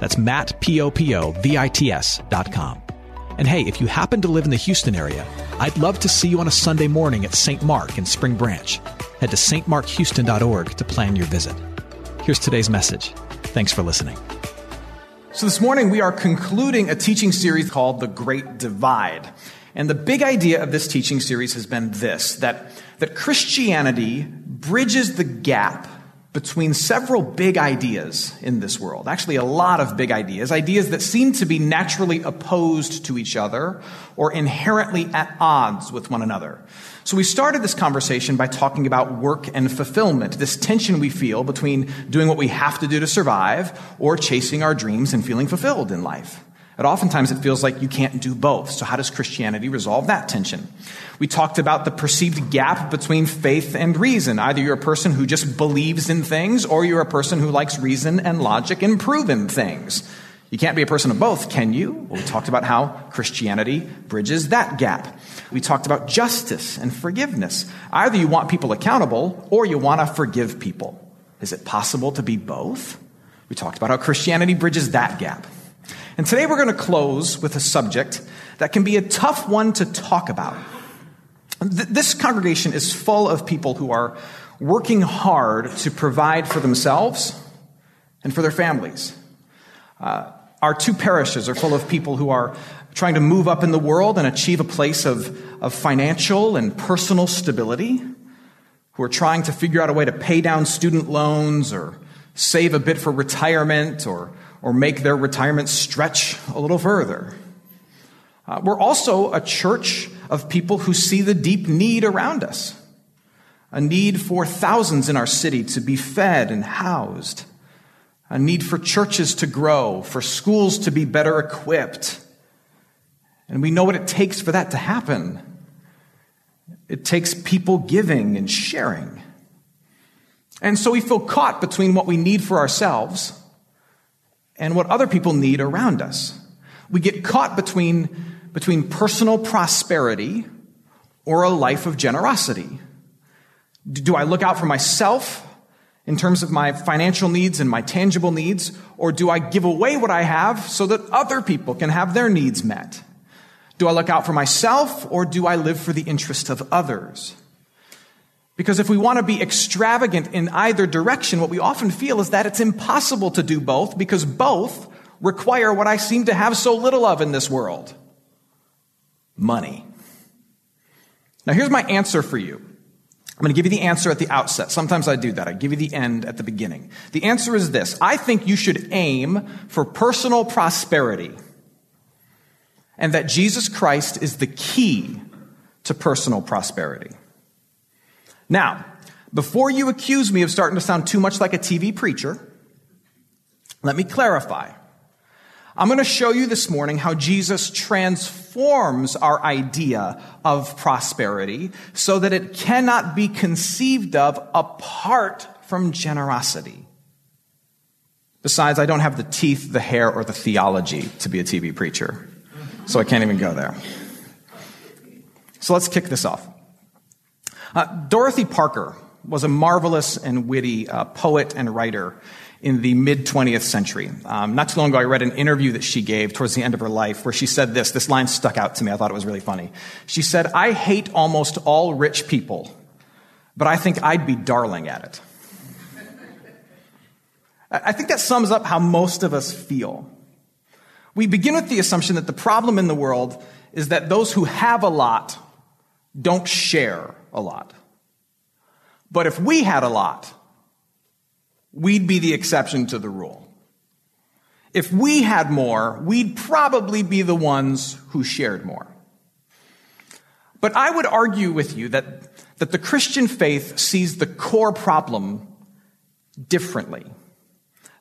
That's Matt, P-O-P-O-V-I-T-S dot com. And hey, if you happen to live in the Houston area, I'd love to see you on a Sunday morning at St. Mark in Spring Branch. Head to stmarkhouston.org to plan your visit. Here's today's message. Thanks for listening. So this morning we are concluding a teaching series called The Great Divide. And the big idea of this teaching series has been this, that, that Christianity bridges the gap between several big ideas in this world. Actually, a lot of big ideas. Ideas that seem to be naturally opposed to each other or inherently at odds with one another. So we started this conversation by talking about work and fulfillment, this tension we feel between doing what we have to do to survive or chasing our dreams and feeling fulfilled in life. And oftentimes it feels like you can't do both. So how does Christianity resolve that tension? We talked about the perceived gap between faith and reason. Either you're a person who just believes in things or you're a person who likes reason and logic and proven things. You can't be a person of both, can you? Well, we talked about how Christianity bridges that gap. We talked about justice and forgiveness. Either you want people accountable or you want to forgive people. Is it possible to be both? We talked about how Christianity bridges that gap. And today we're going to close with a subject that can be a tough one to talk about. This congregation is full of people who are working hard to provide for themselves and for their families. Uh, our two parishes are full of people who are trying to move up in the world and achieve a place of, of financial and personal stability, who are trying to figure out a way to pay down student loans or save a bit for retirement or or make their retirement stretch a little further. Uh, we're also a church of people who see the deep need around us a need for thousands in our city to be fed and housed, a need for churches to grow, for schools to be better equipped. And we know what it takes for that to happen. It takes people giving and sharing. And so we feel caught between what we need for ourselves and what other people need around us. We get caught between, between personal prosperity or a life of generosity. Do I look out for myself in terms of my financial needs and my tangible needs, or do I give away what I have so that other people can have their needs met? Do I look out for myself, or do I live for the interest of others? Because if we want to be extravagant in either direction, what we often feel is that it's impossible to do both because both require what I seem to have so little of in this world money. Now, here's my answer for you. I'm going to give you the answer at the outset. Sometimes I do that. I give you the end at the beginning. The answer is this I think you should aim for personal prosperity, and that Jesus Christ is the key to personal prosperity. Now, before you accuse me of starting to sound too much like a TV preacher, let me clarify. I'm going to show you this morning how Jesus transforms our idea of prosperity so that it cannot be conceived of apart from generosity. Besides, I don't have the teeth, the hair, or the theology to be a TV preacher, so I can't even go there. So let's kick this off. Uh, Dorothy Parker was a marvelous and witty uh, poet and writer in the mid 20th century. Um, not too long ago, I read an interview that she gave towards the end of her life where she said this. This line stuck out to me. I thought it was really funny. She said, I hate almost all rich people, but I think I'd be darling at it. I think that sums up how most of us feel. We begin with the assumption that the problem in the world is that those who have a lot don't share a lot. But if we had a lot, we'd be the exception to the rule. If we had more, we'd probably be the ones who shared more. But I would argue with you that, that the Christian faith sees the core problem differently.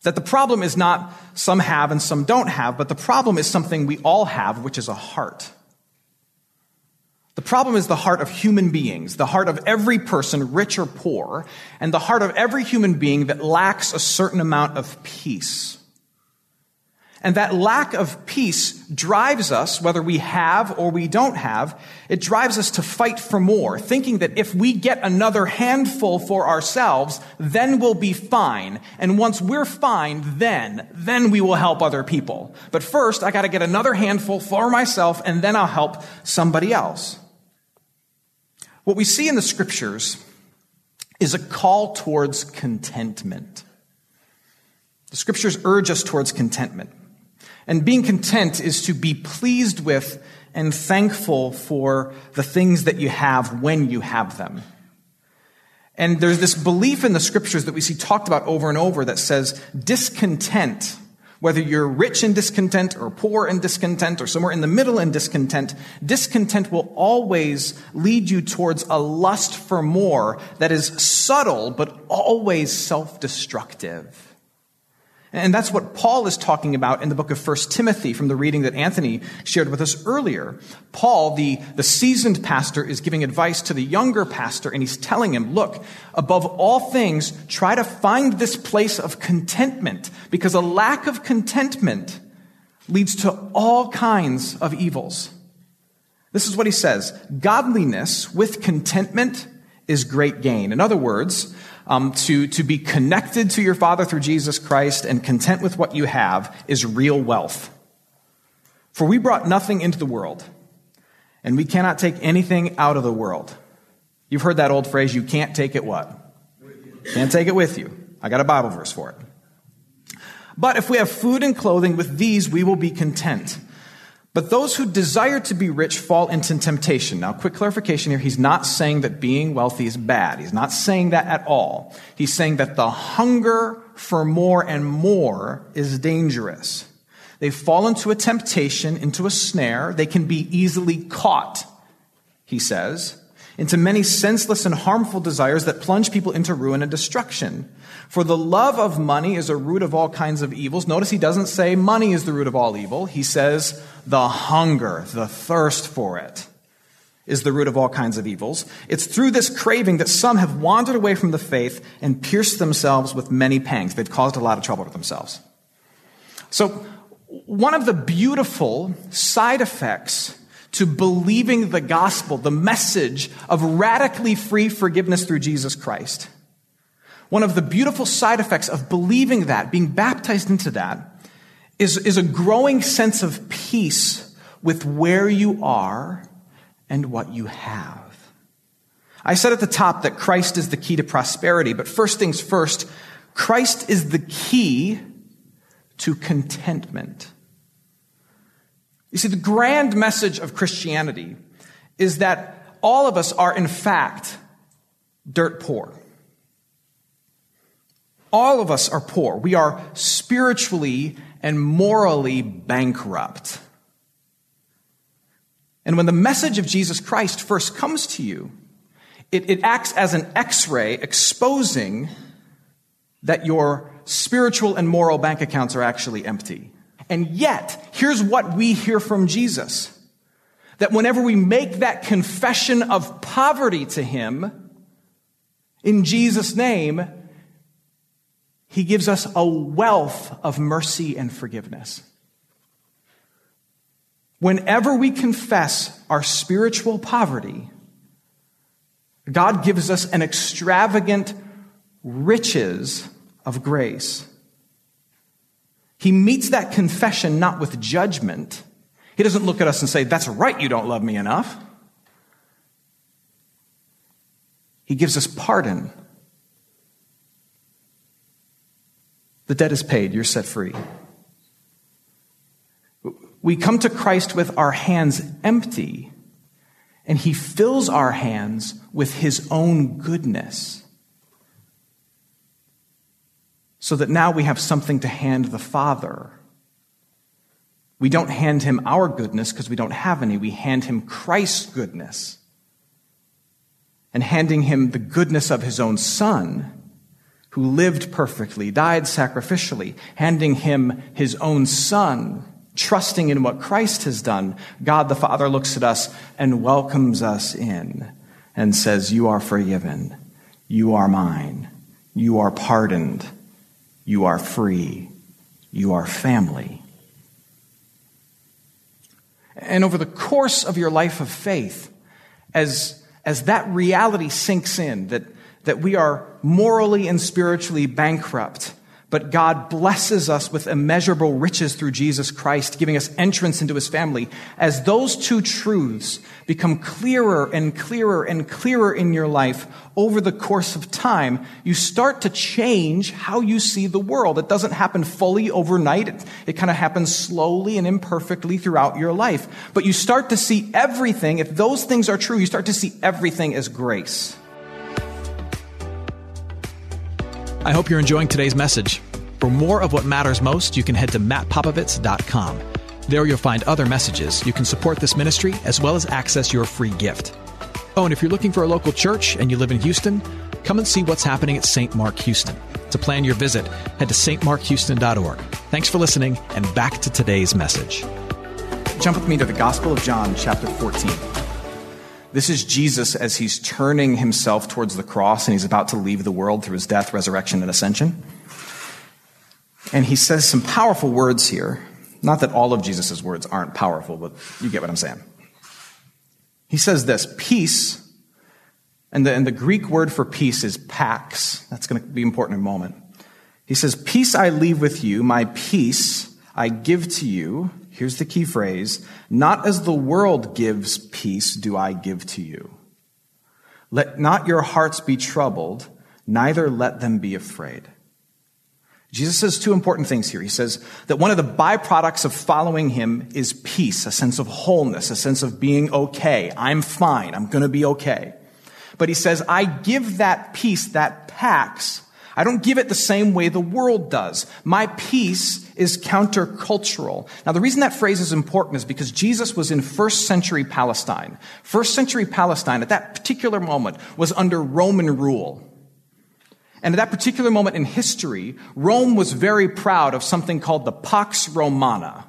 That the problem is not some have and some don't have, but the problem is something we all have, which is a heart. The problem is the heart of human beings, the heart of every person, rich or poor, and the heart of every human being that lacks a certain amount of peace. And that lack of peace drives us, whether we have or we don't have, it drives us to fight for more, thinking that if we get another handful for ourselves, then we'll be fine. And once we're fine, then, then we will help other people. But first, I gotta get another handful for myself, and then I'll help somebody else. What we see in the scriptures is a call towards contentment. The scriptures urge us towards contentment. And being content is to be pleased with and thankful for the things that you have when you have them. And there's this belief in the scriptures that we see talked about over and over that says discontent, whether you're rich in discontent or poor in discontent or somewhere in the middle in discontent, discontent will always lead you towards a lust for more that is subtle but always self-destructive. And that's what Paul is talking about in the book of 1 Timothy from the reading that Anthony shared with us earlier. Paul, the, the seasoned pastor, is giving advice to the younger pastor, and he's telling him, look, above all things, try to find this place of contentment, because a lack of contentment leads to all kinds of evils. This is what he says Godliness with contentment is great gain. In other words, um, to, to be connected to your Father through Jesus Christ and content with what you have is real wealth. For we brought nothing into the world, and we cannot take anything out of the world. You've heard that old phrase, you can't take it what? Can't take it with you. I got a Bible verse for it. But if we have food and clothing, with these we will be content. But those who desire to be rich fall into temptation. Now, quick clarification here. He's not saying that being wealthy is bad. He's not saying that at all. He's saying that the hunger for more and more is dangerous. They fall into a temptation, into a snare. They can be easily caught, he says, into many senseless and harmful desires that plunge people into ruin and destruction. For the love of money is a root of all kinds of evils. Notice he doesn't say money is the root of all evil. He says the hunger, the thirst for it is the root of all kinds of evils. It's through this craving that some have wandered away from the faith and pierced themselves with many pangs. They've caused a lot of trouble to themselves. So, one of the beautiful side effects to believing the gospel, the message of radically free forgiveness through Jesus Christ, one of the beautiful side effects of believing that, being baptized into that, is, is a growing sense of peace with where you are and what you have. I said at the top that Christ is the key to prosperity, but first things first, Christ is the key to contentment. You see, the grand message of Christianity is that all of us are, in fact, dirt poor. All of us are poor. We are spiritually and morally bankrupt. And when the message of Jesus Christ first comes to you, it, it acts as an x ray exposing that your spiritual and moral bank accounts are actually empty. And yet, here's what we hear from Jesus that whenever we make that confession of poverty to Him, in Jesus' name, he gives us a wealth of mercy and forgiveness. Whenever we confess our spiritual poverty, God gives us an extravagant riches of grace. He meets that confession not with judgment. He doesn't look at us and say, That's right, you don't love me enough. He gives us pardon The debt is paid. You're set free. We come to Christ with our hands empty, and He fills our hands with His own goodness. So that now we have something to hand the Father. We don't hand Him our goodness because we don't have any. We hand Him Christ's goodness. And handing Him the goodness of His own Son who lived perfectly, died sacrificially, handing him his own son, trusting in what Christ has done, God the Father looks at us and welcomes us in and says, You are forgiven. You are mine. You are pardoned. You are free. You are family. And over the course of your life of faith, as, as that reality sinks in, that, that we are morally and spiritually bankrupt, but God blesses us with immeasurable riches through Jesus Christ, giving us entrance into his family. As those two truths become clearer and clearer and clearer in your life over the course of time, you start to change how you see the world. It doesn't happen fully overnight. It, it kind of happens slowly and imperfectly throughout your life. But you start to see everything. If those things are true, you start to see everything as grace. I hope you're enjoying today's message. For more of what matters most, you can head to mattpopovits.com. There you'll find other messages. You can support this ministry as well as access your free gift. Oh, and if you're looking for a local church and you live in Houston, come and see what's happening at St. Mark Houston. To plan your visit, head to stmarkhouston.org. Thanks for listening, and back to today's message. Jump with me to the Gospel of John, chapter 14. This is Jesus as he's turning himself towards the cross and he's about to leave the world through his death, resurrection, and ascension. And he says some powerful words here. Not that all of Jesus' words aren't powerful, but you get what I'm saying. He says this peace, and the, and the Greek word for peace is pax. That's going to be important in a moment. He says, Peace I leave with you, my peace I give to you. Here's the key phrase Not as the world gives peace, do I give to you. Let not your hearts be troubled, neither let them be afraid. Jesus says two important things here. He says that one of the byproducts of following him is peace, a sense of wholeness, a sense of being okay. I'm fine. I'm going to be okay. But he says, I give that peace, that pax, I don't give it the same way the world does. My peace is countercultural. Now, the reason that phrase is important is because Jesus was in first century Palestine. First century Palestine, at that particular moment, was under Roman rule. And at that particular moment in history, Rome was very proud of something called the Pax Romana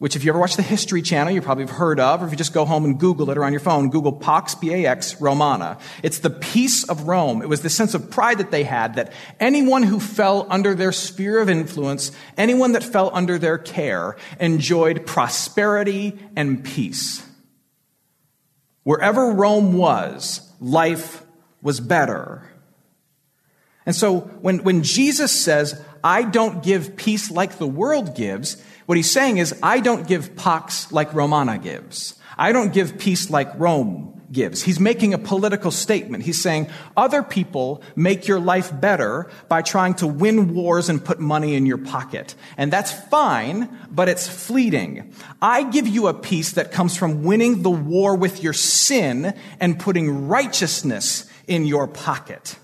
which if you ever watch the History Channel, you probably have heard of, or if you just go home and Google it or on your phone, Google Pax, P-A-X, Romana. It's the peace of Rome. It was the sense of pride that they had that anyone who fell under their sphere of influence, anyone that fell under their care, enjoyed prosperity and peace. Wherever Rome was, life was better. And so when, when Jesus says, I don't give peace like the world gives, what he's saying is, I don't give pax like Romana gives. I don't give peace like Rome gives. He's making a political statement. He's saying other people make your life better by trying to win wars and put money in your pocket. And that's fine, but it's fleeting. I give you a peace that comes from winning the war with your sin and putting righteousness in your pocket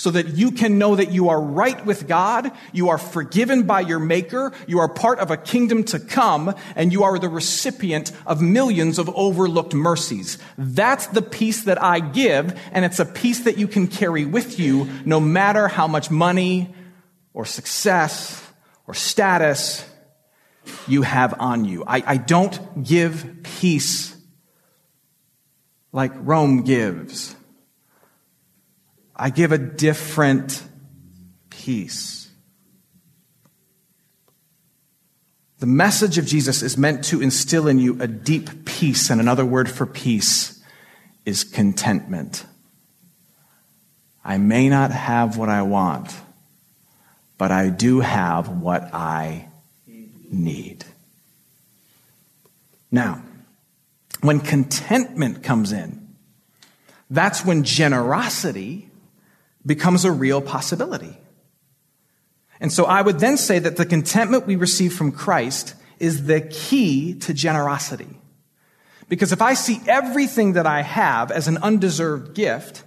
so that you can know that you are right with God, you are forgiven by your Maker, you are part of a kingdom to come, and you are the recipient of millions of overlooked mercies. That's the peace that I give, and it's a peace that you can carry with you no matter how much money or success or status you have on you. I, I don't give peace like Rome gives. I give a different peace. The message of Jesus is meant to instill in you a deep peace, and another word for peace is contentment. I may not have what I want, but I do have what I need. Now, when contentment comes in, that's when generosity becomes a real possibility. And so I would then say that the contentment we receive from Christ is the key to generosity. Because if I see everything that I have as an undeserved gift,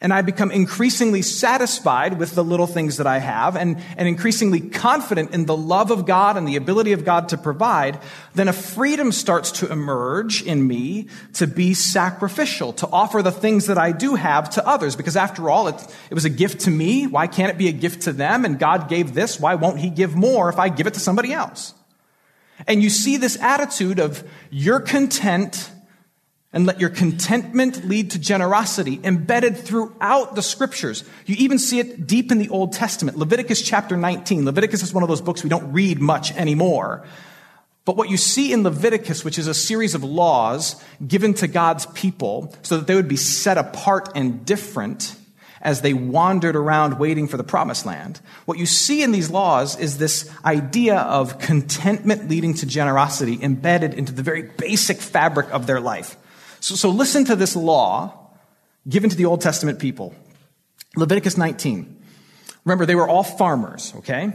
and I become increasingly satisfied with the little things that I have and, and increasingly confident in the love of God and the ability of God to provide, then a freedom starts to emerge in me to be sacrificial, to offer the things that I do have to others. Because after all, it, it was a gift to me. Why can't it be a gift to them? And God gave this. Why won't He give more if I give it to somebody else? And you see this attitude of you're content and let your contentment lead to generosity embedded throughout the scriptures. You even see it deep in the Old Testament. Leviticus chapter 19. Leviticus is one of those books we don't read much anymore. But what you see in Leviticus, which is a series of laws given to God's people so that they would be set apart and different as they wandered around waiting for the promised land, what you see in these laws is this idea of contentment leading to generosity embedded into the very basic fabric of their life. So, so listen to this law given to the Old Testament people. Leviticus 19. Remember, they were all farmers, okay?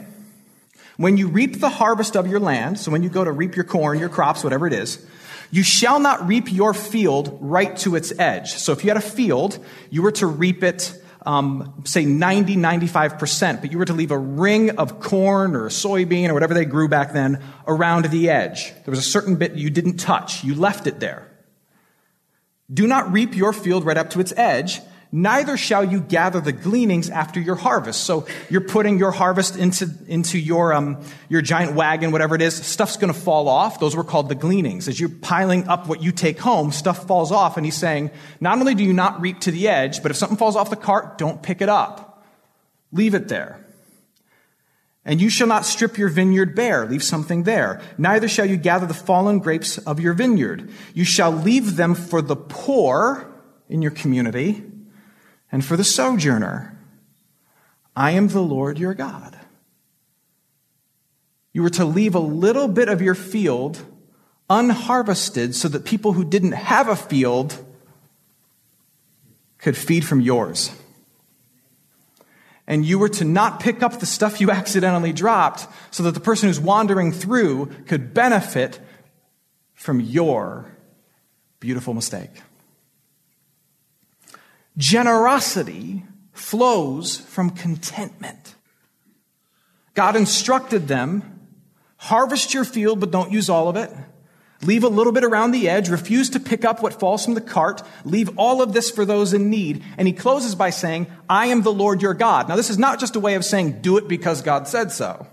When you reap the harvest of your land, so when you go to reap your corn, your crops, whatever it is, you shall not reap your field right to its edge. So if you had a field, you were to reap it, um, say 90, 95%, but you were to leave a ring of corn or soybean or whatever they grew back then around the edge. There was a certain bit you didn't touch. You left it there. Do not reap your field right up to its edge, neither shall you gather the gleanings after your harvest. So you're putting your harvest into, into your, um, your giant wagon, whatever it is, stuff's gonna fall off. Those were called the gleanings. As you're piling up what you take home, stuff falls off, and he's saying, not only do you not reap to the edge, but if something falls off the cart, don't pick it up. Leave it there. And you shall not strip your vineyard bare, leave something there. Neither shall you gather the fallen grapes of your vineyard. You shall leave them for the poor in your community and for the sojourner. I am the Lord your God. You were to leave a little bit of your field unharvested so that people who didn't have a field could feed from yours and you were to not pick up the stuff you accidentally dropped so that the person who's wandering through could benefit from your beautiful mistake. Generosity flows from contentment. God instructed them harvest your field, but don't use all of it. Leave a little bit around the edge. Refuse to pick up what falls from the cart. Leave all of this for those in need. And he closes by saying, I am the Lord your God. Now, this is not just a way of saying, do it because God said so.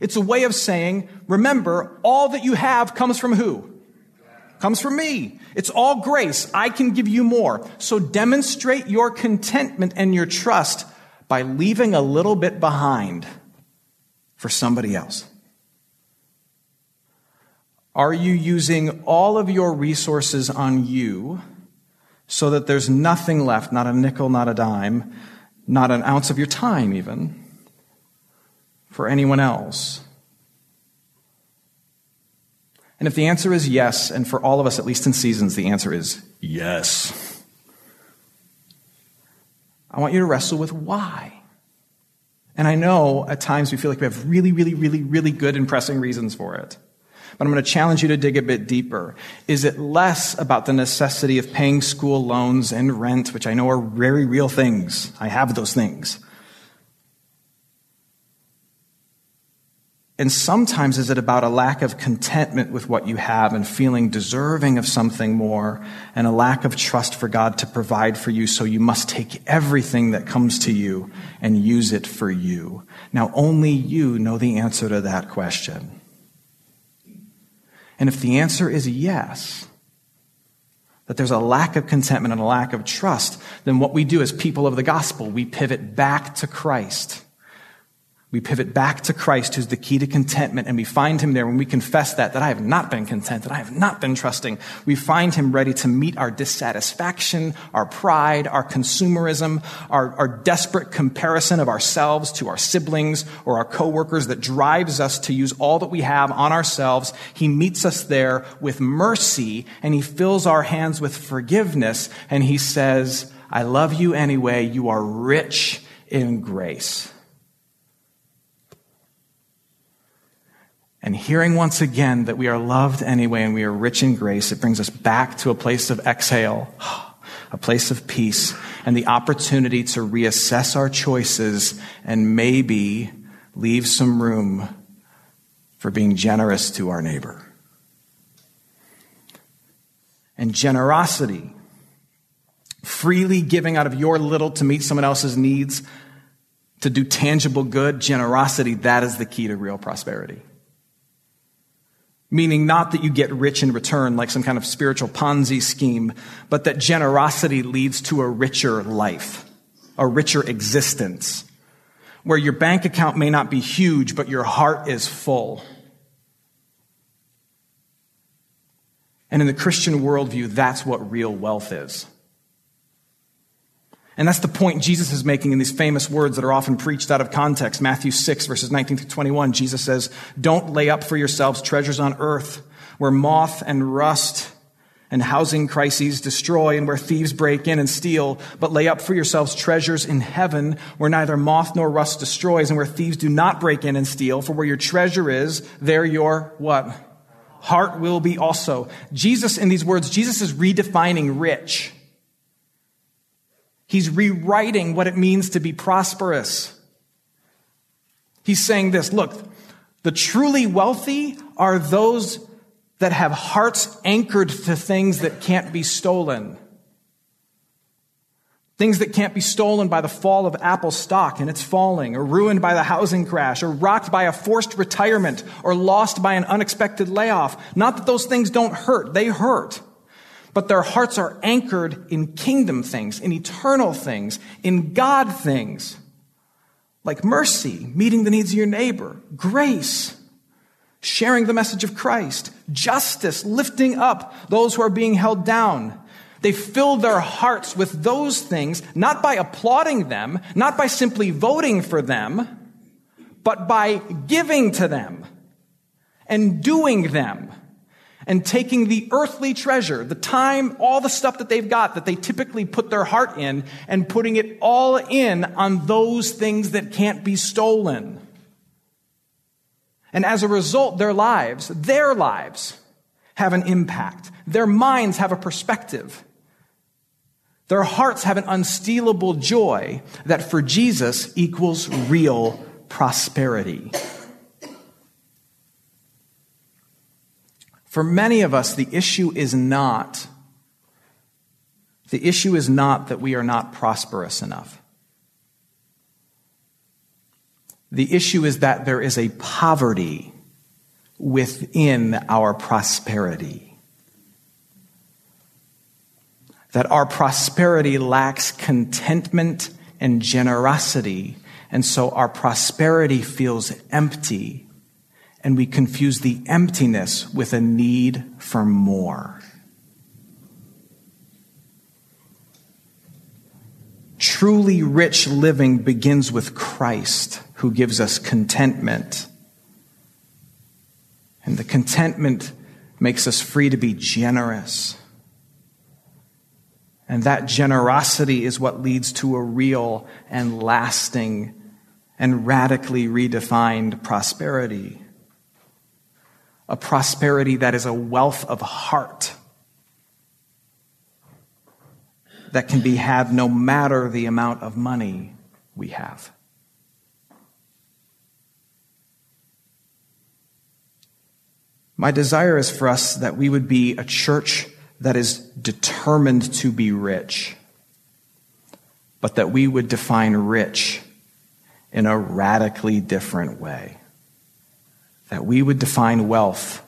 It's a way of saying, remember, all that you have comes from who? Comes from me. It's all grace. I can give you more. So demonstrate your contentment and your trust by leaving a little bit behind for somebody else. Are you using all of your resources on you so that there's nothing left, not a nickel, not a dime, not an ounce of your time even, for anyone else? And if the answer is yes, and for all of us, at least in seasons, the answer is yes, I want you to wrestle with why. And I know at times we feel like we have really, really, really, really good and pressing reasons for it. But I'm going to challenge you to dig a bit deeper. Is it less about the necessity of paying school loans and rent, which I know are very real things? I have those things. And sometimes is it about a lack of contentment with what you have and feeling deserving of something more and a lack of trust for God to provide for you, so you must take everything that comes to you and use it for you. Now, only you know the answer to that question. And if the answer is yes, that there's a lack of contentment and a lack of trust, then what we do as people of the gospel, we pivot back to Christ. We pivot back to Christ, who's the key to contentment, and we find him there when we confess that, that I have not been content, that I have not been trusting. We find him ready to meet our dissatisfaction, our pride, our consumerism, our, our desperate comparison of ourselves to our siblings or our coworkers that drives us to use all that we have on ourselves. He meets us there with mercy, and he fills our hands with forgiveness, and he says, I love you anyway. You are rich in grace. And hearing once again that we are loved anyway and we are rich in grace, it brings us back to a place of exhale, a place of peace. and the opportunity to reassess our choices and maybe leave some room for being generous to our neighbor. And generosity, freely giving out of your little to meet someone else's needs, to do tangible good, generosity, that is the key to real prosperity. Meaning not that you get rich in return like some kind of spiritual Ponzi scheme, but that generosity leads to a richer life, a richer existence, where your bank account may not be huge, but your heart is full. And in the Christian worldview, that's what real wealth is. And that's the point Jesus is making in these famous words that are often preached out of context. Matthew 6, verses 19 to 21. Jesus says, Don't lay up for yourselves treasures on earth where moth and rust and housing crises destroy and where thieves break in and steal, but lay up for yourselves treasures in heaven where neither moth nor rust destroys and where thieves do not break in and steal. For where your treasure is, there your what? Heart will be also. Jesus, in these words, Jesus is redefining rich. He's rewriting what it means to be prosperous. He's saying this look, the truly wealthy are those that have hearts anchored to things that can't be stolen. Things that can't be stolen by the fall of Apple stock and it's falling, or ruined by the housing crash, or rocked by a forced retirement, or lost by an unexpected layoff. Not that those things don't hurt, they hurt but their hearts are anchored in kingdom things, in eternal things, in God things, like mercy, meeting the needs of your neighbor, grace, sharing the message of Christ, justice, lifting up those who are being held down. They fill their hearts with those things, not by applauding them, not by simply voting for them, but by giving to them and doing them and taking the earthly treasure, the time, all the stuff that they've got that they typically put their heart in, and putting it all in on those things that can't be stolen. And as a result, their lives, their lives, have an impact. Their minds have a perspective. Their hearts have an unstealable joy that for Jesus equals real prosperity. For many of us, the issue is not the issue is not that we are not prosperous enough. The issue is that there is a poverty within our prosperity. That our prosperity lacks contentment and generosity, and so our prosperity feels empty and we confuse the emptiness with a need for more. Truly rich living begins with Christ, who gives us contentment. And the contentment makes us free to be generous. And that generosity is what leads to a real and lasting and radically redefined prosperity a prosperity that is a wealth of heart that can be had no matter the amount of money we have. My desire is for us that we would be a church that is determined to be rich, but that we would define rich in a radically different way that we would define wealth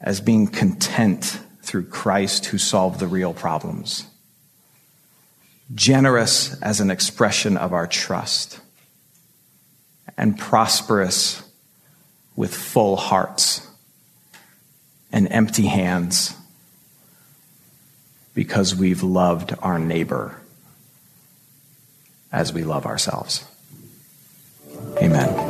as being content through Christ who solved the real problems. Generous as an expression of our trust. And prosperous with full hearts and empty hands because we've loved our neighbor as we love ourselves. Amen.